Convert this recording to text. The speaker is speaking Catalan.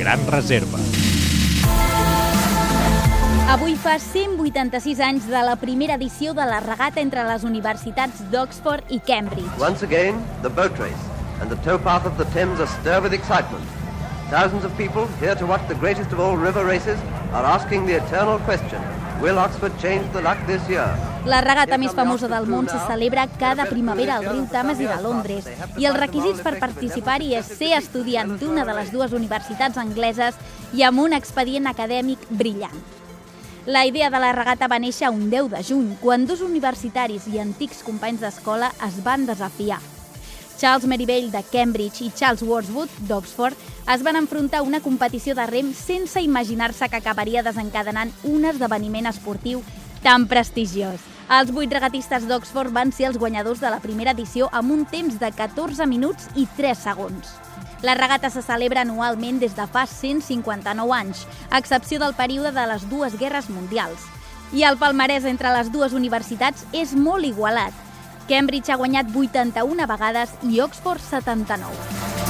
Gran Reserva. Avui fa 186 anys de la primera edició de la regata entre les universitats d'Oxford i Cambridge. Once again, the boat race and the towpath of the Thames astir with excitement. Thousands of people here to watch the greatest of all river races are asking the eternal question, will Oxford change the luck this year? La regata més famosa del món se celebra cada primavera al riu Thames i de Londres i els requisits per participar-hi és ser estudiant d'una de les dues universitats angleses i amb un expedient acadèmic brillant. La idea de la regata va néixer un 10 de juny, quan dos universitaris i antics companys d'escola es van desafiar. Charles Merivale de Cambridge i Charles Wordsworth d'Oxford es van enfrontar a una competició de rem sense imaginar-se que acabaria desencadenant un esdeveniment esportiu tan prestigiós. Els vuit regatistes d'Oxford van ser els guanyadors de la primera edició amb un temps de 14 minuts i 3 segons. La regata se celebra anualment des de fa 159 anys, a excepció del període de les dues guerres mundials. I el palmarès entre les dues universitats és molt igualat. Cambridge ha guanyat 81 vegades i Oxford 79.